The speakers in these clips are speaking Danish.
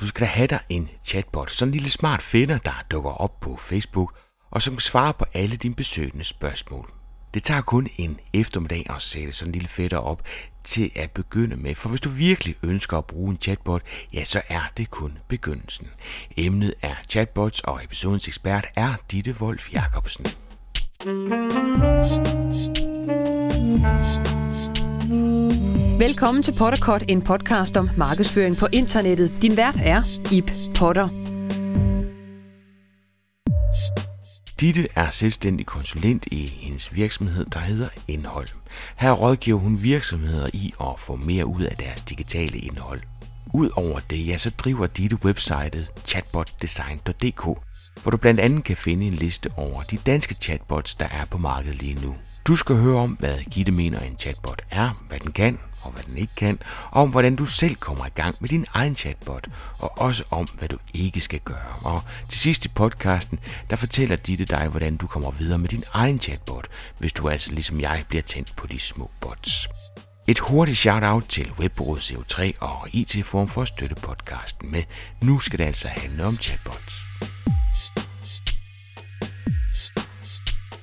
Du skal da have dig en chatbot, sådan en lille smart finder, der dukker op på Facebook, og som kan svare på alle dine besøgende spørgsmål. Det tager kun en eftermiddag at sætte sådan en lille fætter op til at begynde med, for hvis du virkelig ønsker at bruge en chatbot, ja, så er det kun begyndelsen. Emnet er chatbots, og episodens ekspert er Ditte Wolf Jacobsen. Velkommen til Potterkort, en podcast om markedsføring på internettet. Din vært er Ip Potter. Ditte er selvstændig konsulent i hendes virksomhed, der hedder Indhold. Her rådgiver hun virksomheder i at få mere ud af deres digitale indhold. Udover det, ja, så driver Ditte websitet chatbotdesign.dk, hvor du blandt andet kan finde en liste over de danske chatbots, der er på markedet lige nu. Du skal høre om, hvad Gitte mener en chatbot er, hvad den kan og hvad den ikke kan, og om hvordan du selv kommer i gang med din egen chatbot, og også om, hvad du ikke skal gøre. Og til sidst i podcasten, der fortæller Ditte dig, hvordan du kommer videre med din egen chatbot, hvis du altså ligesom jeg bliver tændt på de små bots. Et hurtigt shout-out til Webbureauet CO3 og IT-form for at støtte podcasten med. Nu skal det altså handle om chatbots.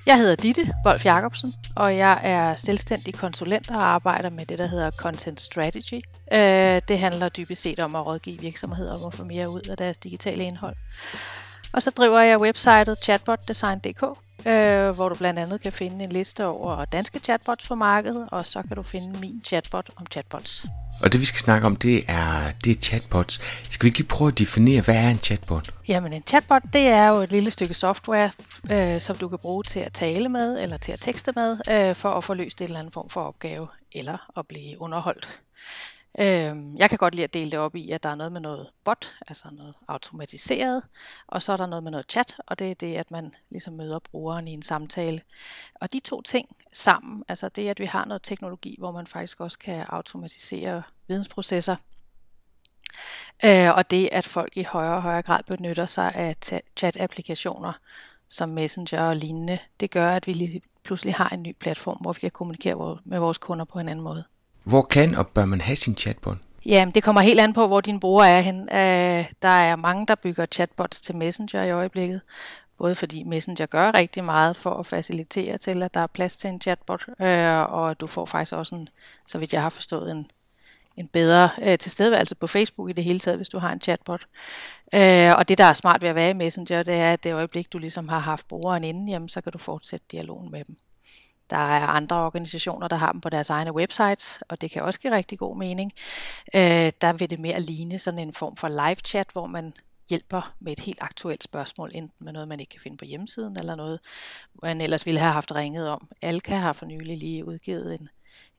Jeg hedder Ditte Wolf Jacobsen, og jeg er selvstændig konsulent og arbejder med det, der hedder Content Strategy. Øh, det handler dybest set om at rådgive virksomheder om at få mere ud af deres digitale indhold. Og så driver jeg websitet chatbotdesign.dk, øh, hvor du blandt andet kan finde en liste over danske chatbots på markedet, og så kan du finde min chatbot om chatbots. Og det vi skal snakke om, det er, det er chatbots. Skal vi ikke lige prøve at definere, hvad er en chatbot? Jamen en chatbot, det er jo et lille stykke software, øh, som du kan bruge til at tale med, eller til at tekste med, øh, for at få løst en eller anden form for opgave, eller at blive underholdt. Øh, jeg kan godt lide at dele det op i, at der er noget med noget bot, altså noget automatiseret, og så er der noget med noget chat, og det er det, at man ligesom møder brugeren i en samtale. Og de to ting sammen, altså det, at vi har noget teknologi, hvor man faktisk også kan automatisere vidensprocesser, øh, og det, at folk i højere og højere grad benytter sig af chat-applikationer som Messenger og lignende, det gør, at vi lige pludselig har en ny platform, hvor vi kan kommunikere med vores kunder på en anden måde. Hvor kan og bør man have sin chatbot? Ja, det kommer helt an på, hvor din bruger er hen. Øh, der er mange, der bygger chatbots til Messenger i øjeblikket. Både fordi Messenger gør rigtig meget for at facilitere til, at der er plads til en chatbot, øh, og du får faktisk også en, så vidt jeg har forstået, en, en bedre øh, tilstedeværelse på Facebook i det hele taget, hvis du har en chatbot. Øh, og det, der er smart ved at være i Messenger, det er, at det øjeblik, du ligesom har haft brugeren inden, jamen, så kan du fortsætte dialogen med dem. Der er andre organisationer, der har dem på deres egne websites, og det kan også give rigtig god mening. Øh, der vil det mere ligne sådan en form for live chat, hvor man hjælper med et helt aktuelt spørgsmål, enten med noget, man ikke kan finde på hjemmesiden, eller noget, man ellers ville have haft ringet om. Alka har for nylig lige udgivet en,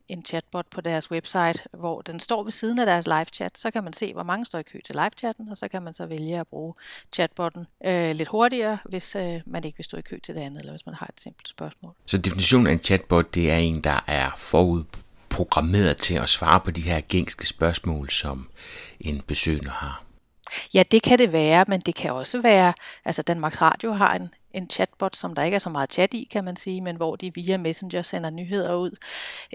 en chatbot på deres website, hvor den står ved siden af deres live chat. Så kan man se, hvor mange står i kø til live chatten, og så kan man så vælge at bruge chatbotten øh, lidt hurtigere, hvis øh, man ikke vil stå i kø til det andet, eller hvis man har et simpelt spørgsmål. Så definitionen af en chatbot, det er en, der er forud programmeret til at svare på de her gængske spørgsmål, som en besøgende har. Ja, det kan det være, men det kan også være, altså Danmarks Radio har en, en chatbot, som der ikke er så meget chat i, kan man sige, men hvor de via Messenger sender nyheder ud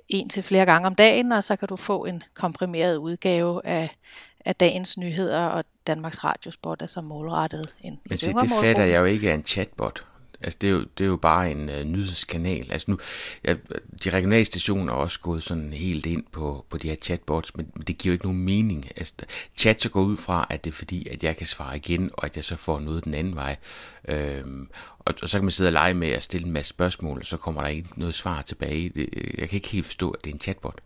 en til flere gange om dagen, og så kan du få en komprimeret udgave af, af dagens nyheder, og Danmarks Radiospot er så målrettet en Men se, det fatter jeg jo ikke af en chatbot. Altså, det er jo, det er jo bare en øh, nyhedskanal. Altså nu, ja, de regionale stationer er også gået sådan helt ind på, på de her chatbots, men, men det giver jo ikke nogen mening. Altså, chat så går ud fra, at det er fordi, at jeg kan svare igen, og at jeg så får noget den anden vej. Øhm, og, og så kan man sidde og lege med at stille en masse spørgsmål, og så kommer der ikke noget svar tilbage. Det, øh, jeg kan ikke helt forstå, at det er en chatbot.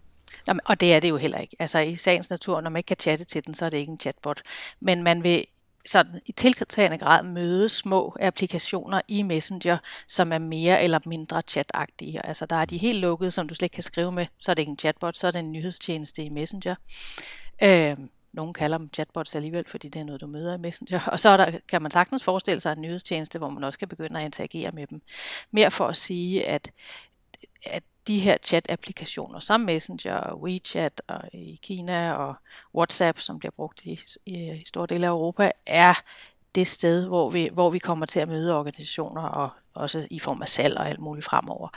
Jamen, og det er det jo heller ikke. Altså i sagens natur, når man ikke kan chatte til den, så er det ikke en chatbot. Men man vil sådan i tiltagende grad møde små applikationer i Messenger, som er mere eller mindre chatagtige. Altså der er de helt lukkede, som du slet ikke kan skrive med, så er det ikke en chatbot, så er det en nyhedstjeneste i Messenger. Øh, nogle kalder dem chatbots alligevel, fordi det er noget, du møder i Messenger. Og så der, kan man sagtens forestille sig en nyhedstjeneste, hvor man også kan begynde at interagere med dem. Mere for at sige, at, at de her chat-applikationer som Messenger og WeChat og øh, i Kina og WhatsApp, som bliver brugt i, i, i store dele af Europa, er det sted, hvor vi, hvor vi kommer til at møde organisationer og også i form af salg og alt muligt fremover.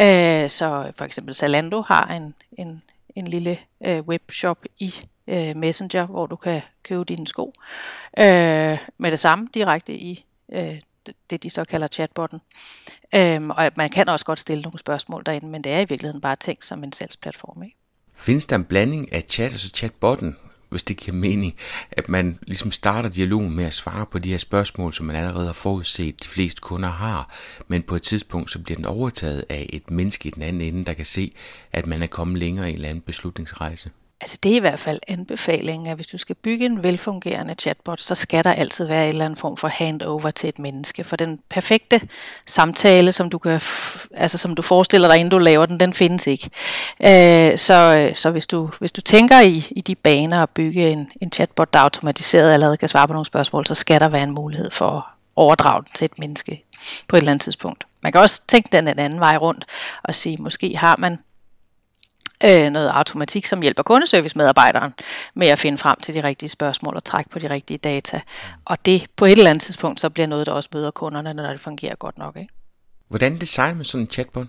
Øh, så for eksempel Zalando har en, en, en lille øh, webshop i øh, Messenger, hvor du kan købe dine sko øh, med det samme direkte i øh, det, de så kalder chatbotten. Øhm, og man kan også godt stille nogle spørgsmål derinde, men det er i virkeligheden bare tænkt som en salgsplatform. Ikke? Findes der en blanding af chat og så chatbotten, hvis det giver mening, at man ligesom starter dialogen med at svare på de her spørgsmål, som man allerede har forudset, de fleste kunder har, men på et tidspunkt så bliver den overtaget af et menneske i den anden ende, der kan se, at man er kommet længere i en eller anden beslutningsrejse. Altså det er i hvert fald anbefalingen, at hvis du skal bygge en velfungerende chatbot, så skal der altid være en eller anden form for handover til et menneske. For den perfekte samtale, som du, kan, altså som du forestiller dig, inden du laver den, den findes ikke. Øh, så så hvis, du, hvis du tænker i, i de baner at bygge en, en chatbot, der automatiseret allerede kan svare på nogle spørgsmål, så skal der være en mulighed for at overdrage den til et menneske på et eller andet tidspunkt. Man kan også tænke den en anden vej rundt og sige, måske har man øh, noget automatik, som hjælper kundeservice-medarbejderen med at finde frem til de rigtige spørgsmål og trække på de rigtige data. Og det på et eller andet tidspunkt, så bliver noget, der også møder kunderne, når det fungerer godt nok. Ikke? Hvordan designer man sådan en chatbot?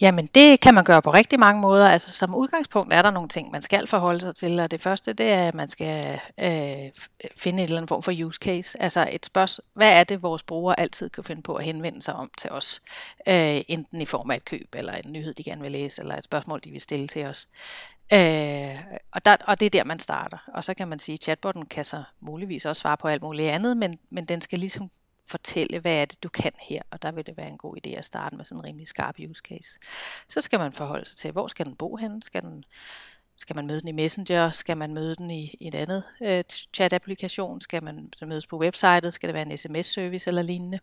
Jamen, det kan man gøre på rigtig mange måder. Altså, som udgangspunkt er der nogle ting, man skal forholde sig til, og det første, det er, at man skal øh, finde en eller anden form for use case. Altså et spørgsmål, hvad er det, vores brugere altid kan finde på at henvende sig om til os? Øh, enten i form af et køb, eller en nyhed, de gerne vil læse, eller et spørgsmål, de vil stille til os. Øh, og, der, og det er der, man starter. Og så kan man sige, at chatbotten kan så muligvis også svare på alt muligt andet, men, men den skal ligesom fortælle, hvad er det, du kan her, og der vil det være en god idé at starte med sådan en rimelig skarp use case. Så skal man forholde sig til, hvor skal den bo henne? Skal, den, skal man møde den i Messenger? Skal man møde den i, i et andet øh, chat-applikation? Skal man mødes på websitet? Skal det være en sms-service eller lignende?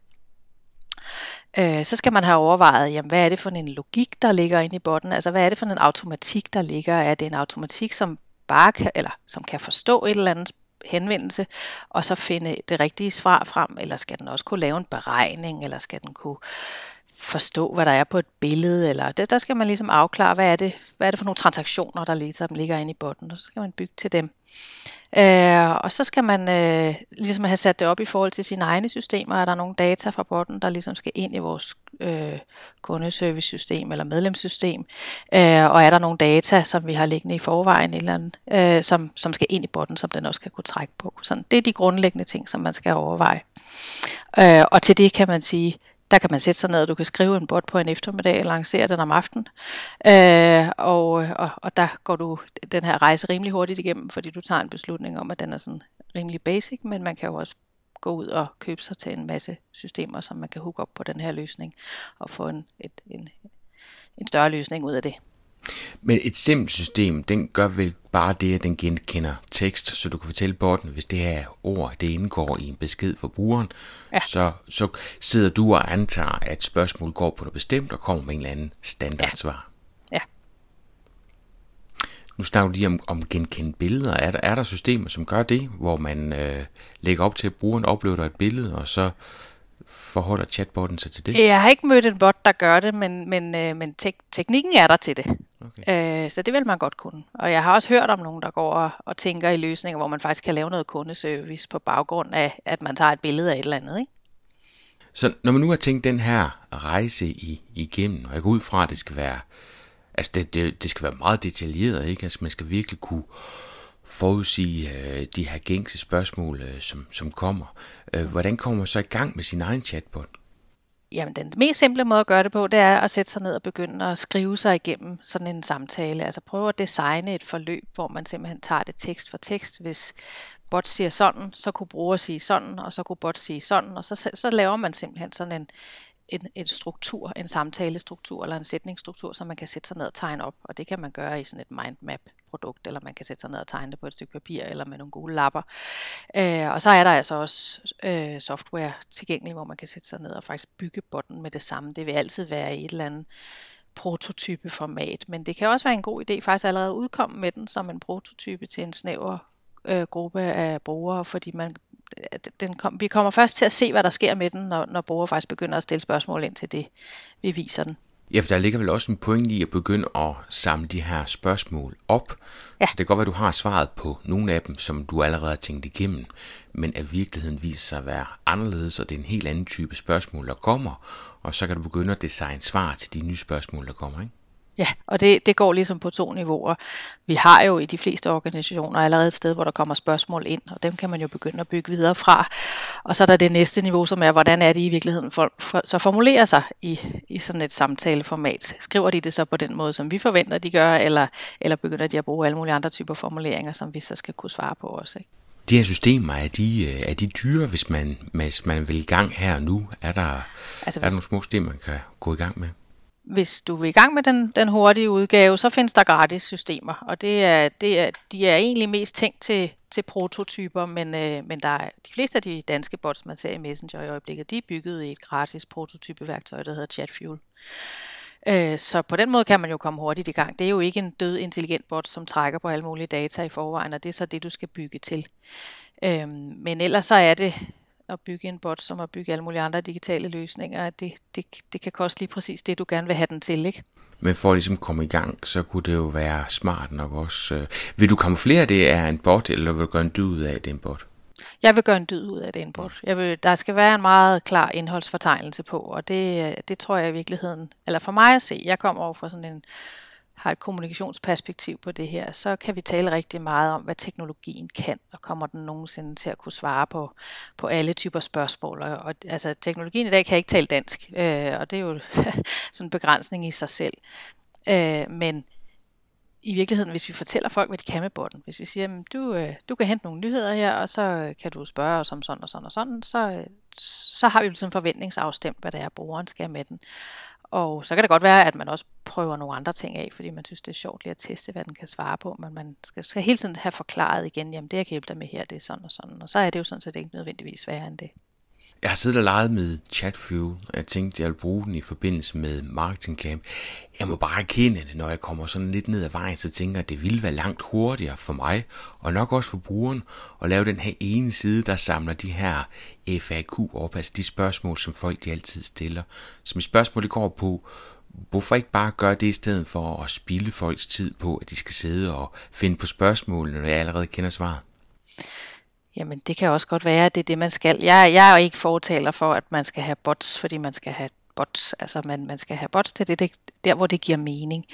Øh, så skal man have overvejet, jamen, hvad er det for en logik, der ligger inde i botten? Altså, hvad er det for en automatik, der ligger? Er det en automatik, som bare kan, eller som kan forstå et eller andet henvendelse, og så finde det rigtige svar frem, eller skal den også kunne lave en beregning, eller skal den kunne forstå, hvad der er på et billede, eller det, der skal man ligesom afklare, hvad er det, hvad er det for nogle transaktioner, der ligesom ligger inde i botten, og så skal man bygge til dem. Øh, og så skal man øh, ligesom have sat det op i forhold til sine egne systemer. Er der nogle data fra botten, der ligesom skal ind i vores øh, kundeservice-system eller medlemssystem? Øh, og er der nogle data, som vi har liggende i forvejen, eller andet, øh, som, som skal ind i botten, som den også skal kunne trække på? Sådan, det er de grundlæggende ting, som man skal overveje. Øh, og til det kan man sige, der kan man sætte sig ned, og du kan skrive en bot på en eftermiddag og lancere den om aftenen. Øh, og, og, og der går du den her rejse rimelig hurtigt igennem, fordi du tager en beslutning om, at den er sådan rimelig basic, men man kan jo også gå ud og købe sig til en masse systemer, som man kan hooke op på den her løsning, og få en, et, en, en større løsning ud af det. Men et simpelt system, den gør vel bare det, at den genkender tekst, så du kan fortælle botten, hvis det her ord, det indgår i en besked for brugeren, ja. så, så sidder du og antager, at spørgsmålet går på noget bestemt, og kommer med en eller anden standardsvar. Ja. ja. Nu snakker du lige om, om genkendt billeder. Er der, er der systemer, som gør det, hvor man øh, lægger op til, at brugeren oplever et billede, og så forholder chatbotten sig til det? Jeg har ikke mødt en bot, der gør det, men, men, øh, men tek- teknikken er der til det. Okay. Øh, så det vil man godt kunne. Og jeg har også hørt om nogen, der går og, og tænker i løsninger, hvor man faktisk kan lave noget kundeservice på baggrund af, at man tager et billede af et eller andet. Ikke? Så når man nu har tænkt den her rejse i, igennem, og jeg går ud fra, at det skal være, altså det, det, det skal være meget detaljeret, ikke? Altså man skal virkelig kunne forudsige øh, de her gængse spørgsmål, øh, som, som kommer. Øh, hvordan kommer man så i gang med sin egen chatbot? Jamen, den mest simple måde at gøre det på, det er at sætte sig ned og begynde at skrive sig igennem sådan en samtale. Altså prøve at designe et forløb, hvor man simpelthen tager det tekst for tekst. Hvis bot siger sådan, så kunne bruger sige sådan, og så kunne bot sige sådan, og så, så laver man simpelthen sådan en, en, en struktur, en samtalestruktur eller en sætningsstruktur, som man kan sætte sig ned og tegne op. Og det kan man gøre i sådan et mindmap-produkt, eller man kan sætte sig ned og tegne det på et stykke papir, eller med nogle gode lapper. Øh, og så er der altså også øh, software tilgængelig, hvor man kan sætte sig ned og faktisk bygge botten med det samme. Det vil altid være i et eller andet prototype format, men det kan også være en god idé faktisk allerede at udkomme med den som en prototype til en snæver øh, gruppe af brugere, fordi man den kom, vi kommer først til at se, hvad der sker med den, når, når brugere faktisk begynder at stille spørgsmål ind til det, vi viser den. Ja, for der ligger vel også en point i at begynde at samle de her spørgsmål op. Ja. Så det kan godt være, at du har svaret på nogle af dem, som du allerede har tænkt igennem, men at virkeligheden viser sig at være anderledes, og det er en helt anden type spørgsmål, der kommer, og så kan du begynde at designe svar til de nye spørgsmål, der kommer, ikke? Ja, og det, det går ligesom på to niveauer. Vi har jo i de fleste organisationer allerede et sted, hvor der kommer spørgsmål ind, og dem kan man jo begynde at bygge videre fra. Og så er der det næste niveau, som er, hvordan er det i virkeligheden folk for, så formulerer sig i, i sådan et samtaleformat. Skriver de det så på den måde, som vi forventer, de gør, eller, eller begynder de at bruge alle mulige andre typer formuleringer, som vi så skal kunne svare på også? Ikke? De her systemer, er de, er de dyre, hvis man, hvis man vil i gang her og nu? Er der, altså, er der nogle små systemer, man kan gå i gang med? Hvis du vil i gang med den, den hurtige udgave, så findes der gratis systemer, og det er, det er, de er egentlig mest tænkt til, til prototyper, men, øh, men der er, de fleste af de danske bots, man ser i Messenger i øjeblikket, de er bygget i et gratis prototypeværktøj, der hedder ChatFuel. Øh, så på den måde kan man jo komme hurtigt i gang. Det er jo ikke en død intelligent bot, som trækker på alle mulige data i forvejen, og det er så det, du skal bygge til. Øh, men ellers så er det at bygge en bot, som at bygge alle mulige andre digitale løsninger, det, det, det kan koste lige præcis det, du gerne vil have den til, ikke? Men for at ligesom komme i gang, så kunne det jo være smart nok også. Øh, vil du kamuflere det af en bot, eller vil du gøre en dyd ud af, det er en bot? Jeg vil gøre en dyd ud af det en bot. Jeg vil, der skal være en meget klar indholdsfortegnelse på, og det, det tror jeg i virkeligheden, eller for mig at se, jeg kommer over fra sådan en har et kommunikationsperspektiv på det her, så kan vi tale rigtig meget om, hvad teknologien kan, og kommer den nogensinde til at kunne svare på, på alle typer spørgsmål. Og, og altså, teknologien i dag kan ikke tale dansk, øh, og det er jo sådan en begrænsning i sig selv. Øh, men i virkeligheden, hvis vi fortæller folk, hvad de kan med botten, hvis vi siger, at du, øh, du kan hente nogle nyheder her, og så øh, kan du spørge os om sådan og sådan og sådan, så, øh, så har vi jo sådan en forventningsafstemt, hvad det er, brugeren skal med den. Og så kan det godt være, at man også prøver nogle andre ting af, fordi man synes, det er sjovt lige at teste, hvad den kan svare på. Men man skal, skal hele tiden have forklaret igen, jamen det jeg kan hjælpe dig med her, det er sådan og sådan. Og så er det jo sådan set ikke nødvendigvis værre end det. Jeg har siddet og leget med ChatFuel, og jeg tænkte, jeg ville bruge den i forbindelse med Marketing Camp. Jeg må bare erkende at når jeg kommer sådan lidt ned ad vejen, så tænker jeg, at det ville være langt hurtigere for mig, og nok også for brugeren, at lave den her ene side, der samler de her FAQ op, altså de spørgsmål, som folk de altid stiller. Så mit spørgsmål det går på, hvorfor ikke bare gøre det i stedet for at spilde folks tid på, at de skal sidde og finde på spørgsmålene, når jeg allerede kender svaret? Jamen, det kan også godt være, at det er det, man skal. Jeg, jeg er jo ikke fortaler for, at man skal have bots, fordi man skal have bots. Altså, man, man skal have bots til det, det der, hvor det giver mening.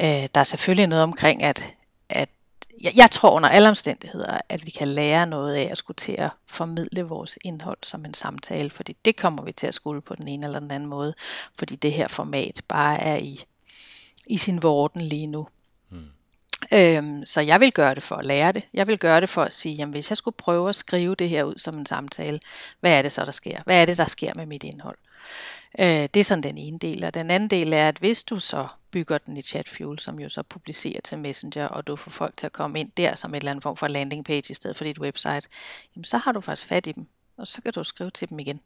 Øh, der er selvfølgelig noget omkring, at, at jeg, jeg tror under alle omstændigheder, at vi kan lære noget af at skulle til at formidle vores indhold som en samtale, fordi det kommer vi til at skulle på den ene eller den anden måde, fordi det her format bare er i, i sin vorden lige nu. Øhm, så jeg vil gøre det for at lære det. Jeg vil gøre det for at sige, jamen hvis jeg skulle prøve at skrive det her ud som en samtale, hvad er det så, der sker? Hvad er det, der sker med mit indhold? Øh, det er sådan den ene del. Og den anden del er, at hvis du så bygger den i ChatFuel, som jo så publicerer til Messenger, og du får folk til at komme ind der som et eller andet form for landing page i stedet for dit website, jamen så har du faktisk fat i dem og så kan du skrive til dem igen.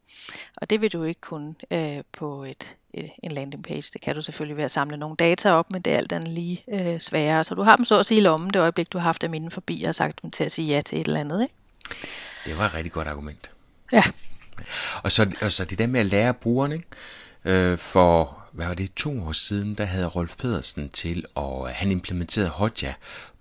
Og det vil du ikke kunne øh, på et, øh, en landing page. Det kan du selvfølgelig ved at samle nogle data op, men det er alt andet lige øh, sværere. Så du har dem så at sige i lommen det øjeblik, du har haft dem inden forbi og sagt dem til at sige ja til et eller andet. Ikke? Det var et rigtig godt argument. Ja. Og så, og så det der med at lære brugerne, ikke? Øh, for hvad var det, to år siden, der havde Rolf Pedersen til, og han implementerede Hotjar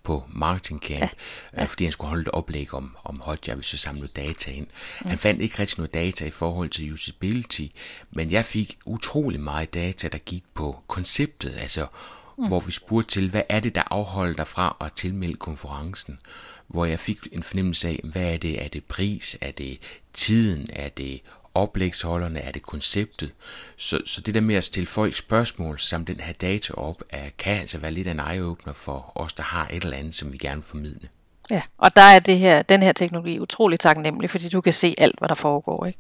på Marketing Camp, ja. Ja. Øh, fordi han skulle holde et oplæg om, om Hotjar, vi samlede data ind. Mm. Han fandt ikke rigtig noget data i forhold til usability, men jeg fik utrolig meget data, der gik på konceptet, altså mm. hvor vi spurgte til, hvad er det, der afholder dig fra at tilmelde konferencen? Hvor jeg fik en fornemmelse af, hvad er det? Er det pris? Er det tiden? Er det oplægsholderne, er det konceptet. Så, så det der med at stille folk spørgsmål, samt den her data op, er, kan altså være lidt af en eye-opener for os, der har et eller andet, som vi gerne vil formidle. Ja, og der er det her, den her teknologi utrolig taknemmelig, fordi du kan se alt, hvad der foregår. Ikke?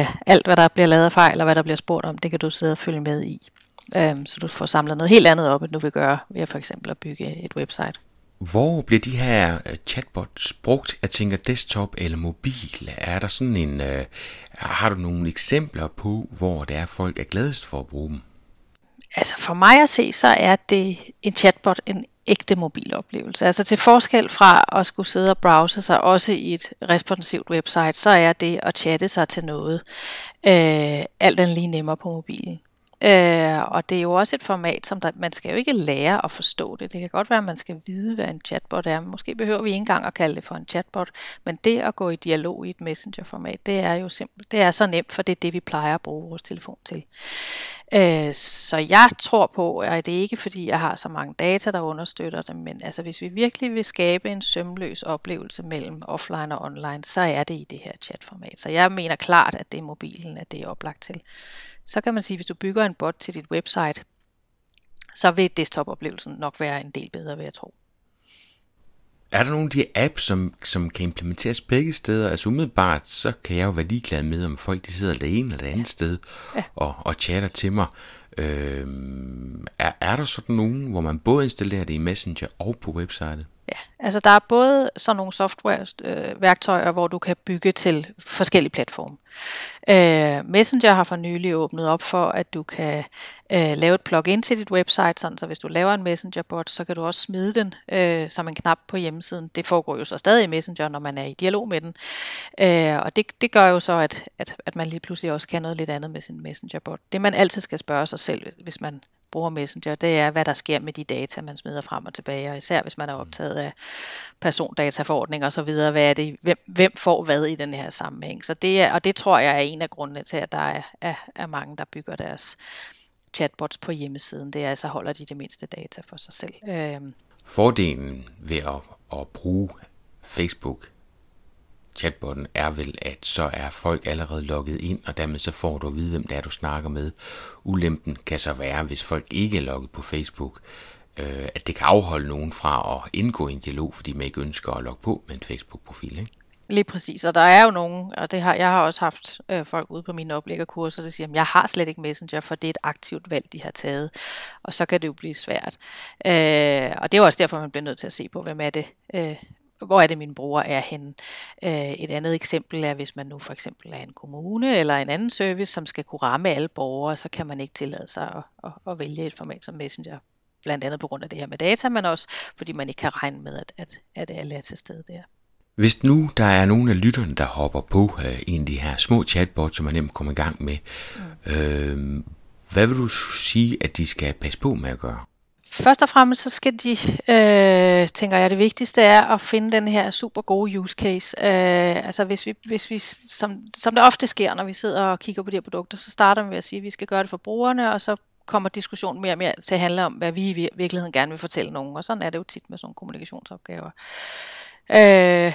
Øh, alt, hvad der bliver lavet af fejl, og hvad der bliver spurgt om, det kan du sidde og følge med i. Øh, så du får samlet noget helt andet op, end du vil gøre ved for eksempel at bygge et website. Hvor bliver de her øh, chatbots brugt? Jeg tænker desktop eller mobil. Er der sådan en, øh, har du nogle eksempler på, hvor det er folk er gladest for at bruge dem? Altså for mig at se, så er det en chatbot en ægte mobiloplevelse. Altså til forskel fra at skulle sidde og browse sig også i et responsivt website, så er det at chatte sig til noget øh, alt andet lige nemmere på mobilen. Øh, og det er jo også et format, som der, man skal jo ikke lære at forstå det. Det kan godt være, at man skal vide, hvad en chatbot er. Måske behøver vi ikke engang at kalde det for en chatbot, men det at gå i dialog i et messengerformat, det er jo simpelt. Det er så nemt, for det er det, vi plejer at bruge vores telefon til. Øh, så jeg tror på, at det er ikke fordi, jeg har så mange data, der understøtter det, men altså, hvis vi virkelig vil skabe en sømløs oplevelse mellem offline og online, så er det i det her chatformat. Så jeg mener klart, at det er mobilen, at det er oplagt til. Så kan man sige, at hvis du bygger en bot til dit website, så vil desktop-oplevelsen nok være en del bedre, vil jeg tro. Er der nogle af de apps, som, som kan implementeres begge steder? Altså umiddelbart, så kan jeg jo være ligeglad med, om folk de sidder det ene eller det andet ja. sted ja. og, og chatter til mig. Øhm, er, er der sådan nogen, hvor man både installerer det i Messenger og på websitet? Ja, altså der er både sådan nogle software-værktøjer, øh, hvor du kan bygge til forskellige platforme. Øh, Messenger har for nylig åbnet op for, at du kan øh, lave et plugin til dit website, sådan så hvis du laver en Messenger-bot, så kan du også smide den øh, som en knap på hjemmesiden. Det foregår jo så stadig i Messenger, når man er i dialog med den. Øh, og det, det gør jo så, at, at, at man lige pludselig også kan noget lidt andet med sin Messenger-bot. Det man altid skal spørge sig selv, hvis man bruger Messenger, det er, hvad der sker med de data, man smider frem og tilbage, og især hvis man er optaget af persondataforordning og så videre, hvad er det, hvem, hvem får hvad i den her sammenhæng. Så det er, og det tror jeg er en af grundene til, at der er, er, er mange, der bygger deres chatbots på hjemmesiden. Det er, altså, holder de det mindste data for sig selv. Øhm. Fordelen ved at, at bruge Facebook chatbotten er vel, at så er folk allerede logget ind, og dermed så får du at vide, hvem det er, du snakker med. Ulempen kan så være, hvis folk ikke er logget på Facebook, øh, at det kan afholde nogen fra at indgå i en dialog, fordi man ikke ønsker at logge på med en Facebook-profil. Ikke? Lige præcis, og der er jo nogen, og det har, jeg har også haft øh, folk ude på mine oplæggerkurser, der siger, at jeg har slet ikke Messenger, for det er et aktivt valg, de har taget, og så kan det jo blive svært. Øh, og det er også derfor, man bliver nødt til at se på, hvem er det, øh, hvor er det, min bror er henne. Øh, et andet eksempel er, hvis man nu for eksempel er en kommune eller en anden service, som skal kunne ramme alle borgere, så kan man ikke tillade sig at, at, at vælge et format som Messenger. Blandt andet på grund af det her med data, men også fordi man ikke kan regne med, at, at, at alle er til stede der. Hvis nu der er nogle af lytterne, der hopper på uh, en af de her små chatbots, som man nemt kommer i gang med, mm. øh, hvad vil du sige, at de skal passe på med at gøre? Først og fremmest så skal de, øh, tænker jeg, det vigtigste er at finde den her super gode use case. Øh, altså hvis vi, hvis vi som, som det ofte sker, når vi sidder og kigger på de her produkter, så starter vi med at sige, at vi skal gøre det for brugerne, og så kommer diskussionen mere og mere til at handle om, hvad vi i virkeligheden gerne vil fortælle nogen. Og sådan er det jo tit med sådan nogle kommunikationsopgaver. Øh,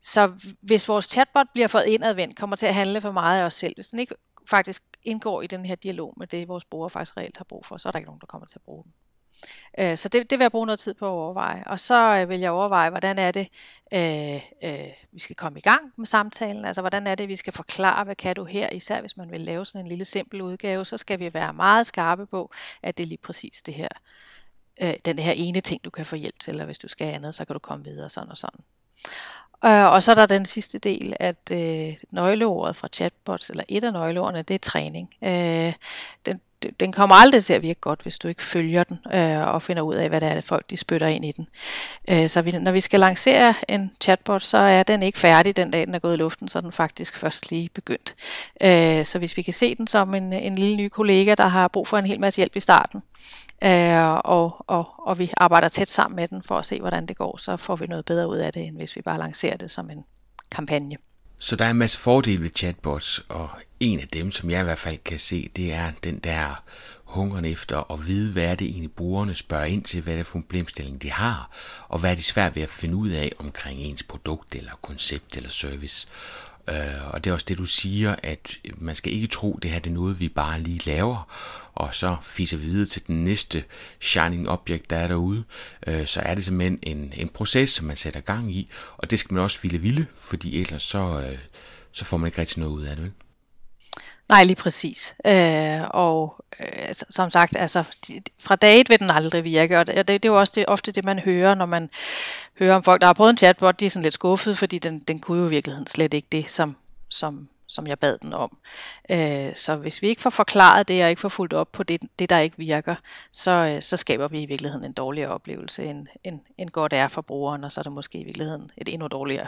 så hvis vores chatbot bliver fået indadvendt, kommer til at handle for meget af os selv, hvis den ikke faktisk indgår i den her dialog med det, vores brugere faktisk reelt har brug for, så er der ikke nogen, der kommer til at bruge den. Øh, så det, det vil jeg bruge noget tid på at overveje. Og så øh, vil jeg overveje, hvordan er det, øh, øh, vi skal komme i gang med samtalen. Altså, hvordan er det, vi skal forklare, hvad kan du her? Især hvis man vil lave sådan en lille simpel udgave, så skal vi være meget skarpe på, at det er lige præcis det her, øh, den her ene ting, du kan få hjælp til, eller hvis du skal andet, så kan du komme videre sådan og sådan. Øh, og så er der den sidste del, at øh, nøgleordet fra chatbots, eller et af nøgleordene, det er træning. Øh, den, den kommer aldrig til at virke godt, hvis du ikke følger den øh, og finder ud af, hvad det er, folk de spytter ind i den. Øh, så vi, når vi skal lancere en chatbot, så er den ikke færdig den dag, den er gået i luften, så er den faktisk først lige begyndt. Øh, så hvis vi kan se den som en, en lille ny kollega, der har brug for en hel masse hjælp i starten, øh, og, og, og vi arbejder tæt sammen med den for at se, hvordan det går, så får vi noget bedre ud af det, end hvis vi bare lancerer det som en kampagne. Så der er en masse fordele ved chatbots, og en af dem, som jeg i hvert fald kan se, det er den der hungeren efter at vide, hvad er det egentlig brugerne spørger ind til, hvad er det for en problemstilling, de har, og hvad er de svært ved at finde ud af omkring ens produkt eller koncept eller service. Øh, og det er også det, du siger, at man skal ikke tro, at det her det er noget, vi bare lige laver, og så fiser vi videre til den næste shining object, der er derude. Øh, så er det simpelthen en, en proces, som man sætter gang i, og det skal man også ville ville, fordi ellers så, øh, så får man ikke rigtig noget ud af det. Vel? Nej, lige præcis. Øh, og øh, som sagt, altså, de, fra dag et vil den aldrig virke, og det, det, det er jo også det, ofte det, man hører, når man hører om folk, der har prøvet en chatbot, de er sådan lidt skuffede, fordi den, den kunne jo i virkeligheden slet ikke det, som, som, som jeg bad den om. Øh, så hvis vi ikke får forklaret det, og ikke får fuldt op på det, det der ikke virker, så, øh, så skaber vi i virkeligheden en dårligere oplevelse, end, end, end godt er for brugeren, og så er det måske i virkeligheden et endnu dårligere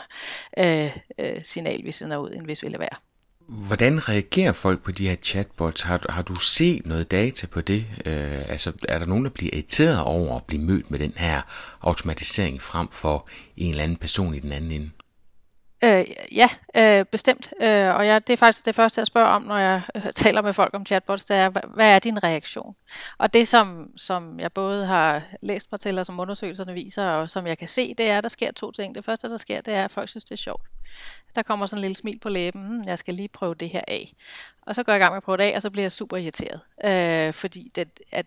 øh, øh, signal, vi sender ud, end hvis vi lader være. Hvordan reagerer folk på de her chatbots? Har, har du set noget data på det? Øh, altså, er der nogen, der bliver irriteret over at blive mødt med den her automatisering frem for en eller anden person i den anden ende? Øh, ja, øh, bestemt. Øh, og jeg, det er faktisk det første, jeg spørger om, når jeg øh, taler med folk om chatbots, det er, hvad er din reaktion? Og det, som, som jeg både har læst mig til, og som undersøgelserne viser, og som jeg kan se, det er, at der sker to ting. Det første, der sker, det er, at folk synes, det er sjovt. Der kommer sådan en lille smil på læben, hmm, jeg skal lige prøve det her af. Og så går jeg i gang med at prøve det af, og så bliver jeg super irriteret. Øh, fordi det, at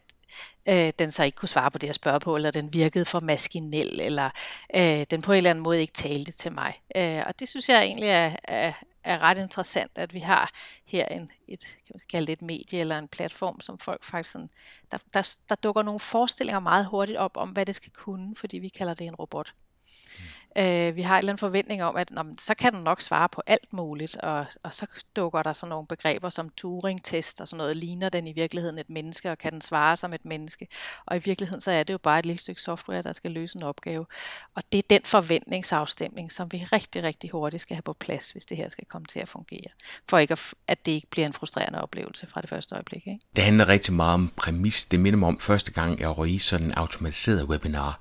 øh, den så ikke kunne svare på det, jeg spørger på, eller den virkede for maskinel, eller øh, den på en eller anden måde ikke talte til mig. Øh, og det synes jeg egentlig er, er, er ret interessant, at vi har her en, et, kan man kalde det et medie eller en platform, som folk faktisk sådan, der, der, der dukker nogle forestillinger meget hurtigt op om, hvad det skal kunne, fordi vi kalder det en robot. Mm. Øh, vi har en eller anden forventning om, at nå, så kan den nok svare på alt muligt, og, og så dukker der sådan nogle begreber som Turing-test og sådan noget. Ligner den i virkeligheden et menneske, og kan den svare som et menneske? Og i virkeligheden så er det jo bare et lille stykke software, der skal løse en opgave. Og det er den forventningsafstemning, som vi rigtig, rigtig hurtigt skal have på plads, hvis det her skal komme til at fungere. For ikke at, at det ikke bliver en frustrerende oplevelse fra det første øjeblik. Ikke? Det handler rigtig meget om præmis. Det minder mig om første gang, jeg var i sådan en automatiseret webinar,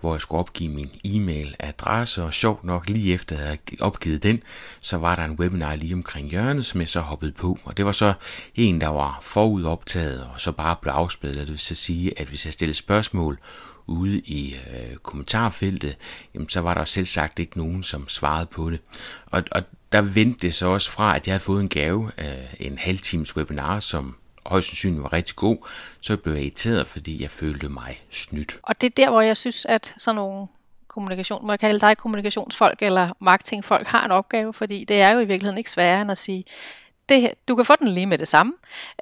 hvor jeg skulle opgive min e-mail-adresse, og sjovt nok lige efter at jeg havde opgivet den, så var der en webinar lige omkring hjørnet, som jeg så hoppede på, og det var så en, der var forudoptaget, og så bare blev afspillet, det vil så sige, at hvis jeg stillede spørgsmål ude i øh, kommentarfeltet, jamen, så var der selv sagt ikke nogen, som svarede på det. Og, og der vendte det så også fra, at jeg havde fået en gave øh, en halv times webinar, som højst sandsynligt var rigtig god, så blev jeg irriteret, fordi jeg følte mig snydt. Og det er der, hvor jeg synes, at sådan nogle kommunikation, må jeg kalde dig kommunikationsfolk eller marketingfolk, har en opgave, fordi det er jo i virkeligheden ikke sværere end at sige, det, her, du kan få den lige med det samme,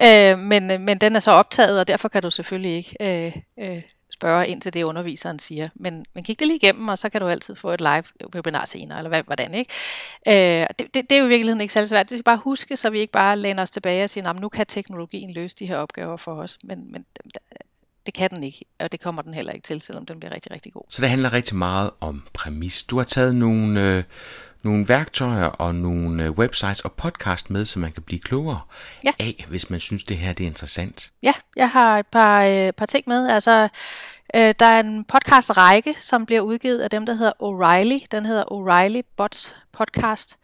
øh, men, øh, men den er så optaget, og derfor kan du selvfølgelig ikke øh, øh, spørge ind til det, underviseren siger. Men, men kig det lige igennem, og så kan du altid få et live webinar senere, eller hvad, hvordan, ikke? Øh, det, det, det er jo i virkeligheden ikke særlig svært. Det skal bare huske, så vi ikke bare læner os tilbage og siger, nu kan teknologien løse de her opgaver for os. Men, men det kan den ikke, og det kommer den heller ikke til, selvom den bliver rigtig, rigtig god. Så det handler rigtig meget om præmis. Du har taget nogle, øh, nogle værktøjer og nogle øh, websites og podcast med, så man kan blive klogere ja. af, hvis man synes, det her det er interessant. Ja, jeg har et par, øh, par ting med. Altså, øh, der er en podcast-række, som bliver udgivet af dem, der hedder O'Reilly. Den hedder O'Reilly Bots Podcast.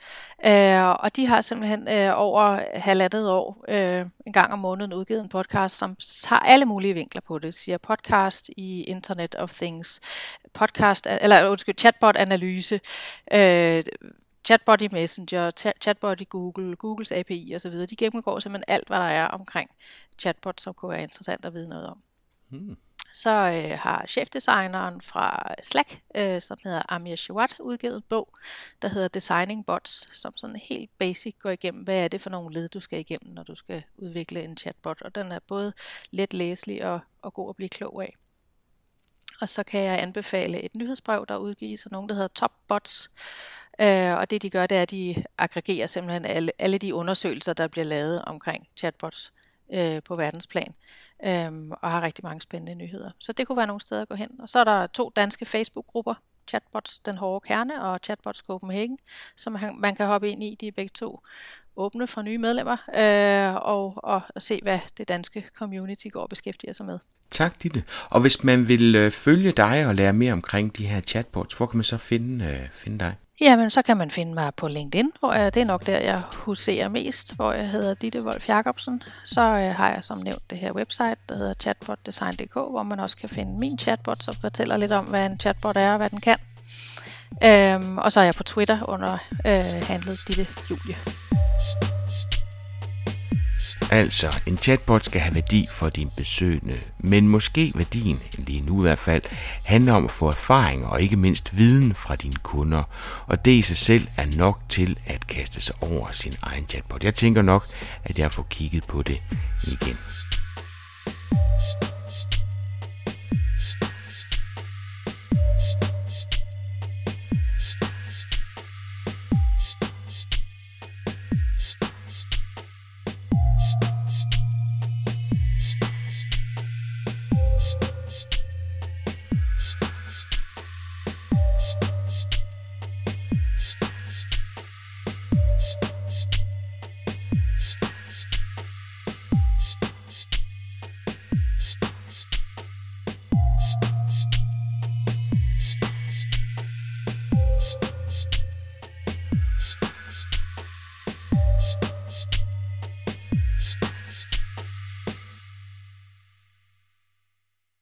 Øh, og de har simpelthen øh, over halvandet år øh, en gang om måneden udgivet en podcast, som tager alle mulige vinkler på det. Siger podcast i Internet of Things, podcast, eller undskyld, chatbot-analyse, øh, chatbot i Messenger, chatbot i Google, Googles API osv. De gennemgår simpelthen alt, hvad der er omkring chatbot, som kunne være interessant at vide noget om. Hmm. Så øh, har chefdesigneren fra Slack, øh, som hedder Amir Shawat, udgivet en bog, der hedder Designing Bots, som sådan helt basic går igennem, hvad er det for nogle led, du skal igennem, når du skal udvikle en chatbot. Og den er både let læselig og, og god at blive klog af. Og så kan jeg anbefale et nyhedsbrev, der udgives af nogen, der hedder Top Bots. Øh, og det de gør, det er, at de aggregerer simpelthen alle, alle de undersøgelser, der bliver lavet omkring chatbots øh, på verdensplan øhm, og har rigtig mange spændende nyheder. Så det kunne være nogle steder at gå hen. Og så er der to danske Facebook-grupper, Chatbots Den Hårde Kerne og Chatbots Copenhagen, som man, man kan hoppe ind i. De er begge to åbne for nye medlemmer øh, og, og, og se, hvad det danske community går og beskæftiger sig med. Tak, Ditte. Og hvis man vil øh, følge dig og lære mere omkring de her chatbots, hvor kan man så finde, øh, finde dig? Jamen, så kan man finde mig på LinkedIn, hvor jeg, det er nok der, jeg huserer mest, hvor jeg hedder Ditte Wolf Jacobsen. Så øh, har jeg som nævnt det her website, der hedder chatbotdesign.dk, hvor man også kan finde min chatbot, som fortæller lidt om, hvad en chatbot er og hvad den kan. Øhm, og så er jeg på Twitter under øh, handlet Ditte Julie. Altså, en chatbot skal have værdi for din besøgende, men måske værdien, lige nu i hvert fald, handler om at få erfaring og ikke mindst viden fra dine kunder, og det i sig selv er nok til at kaste sig over sin egen chatbot. Jeg tænker nok, at jeg får kigget på det igen.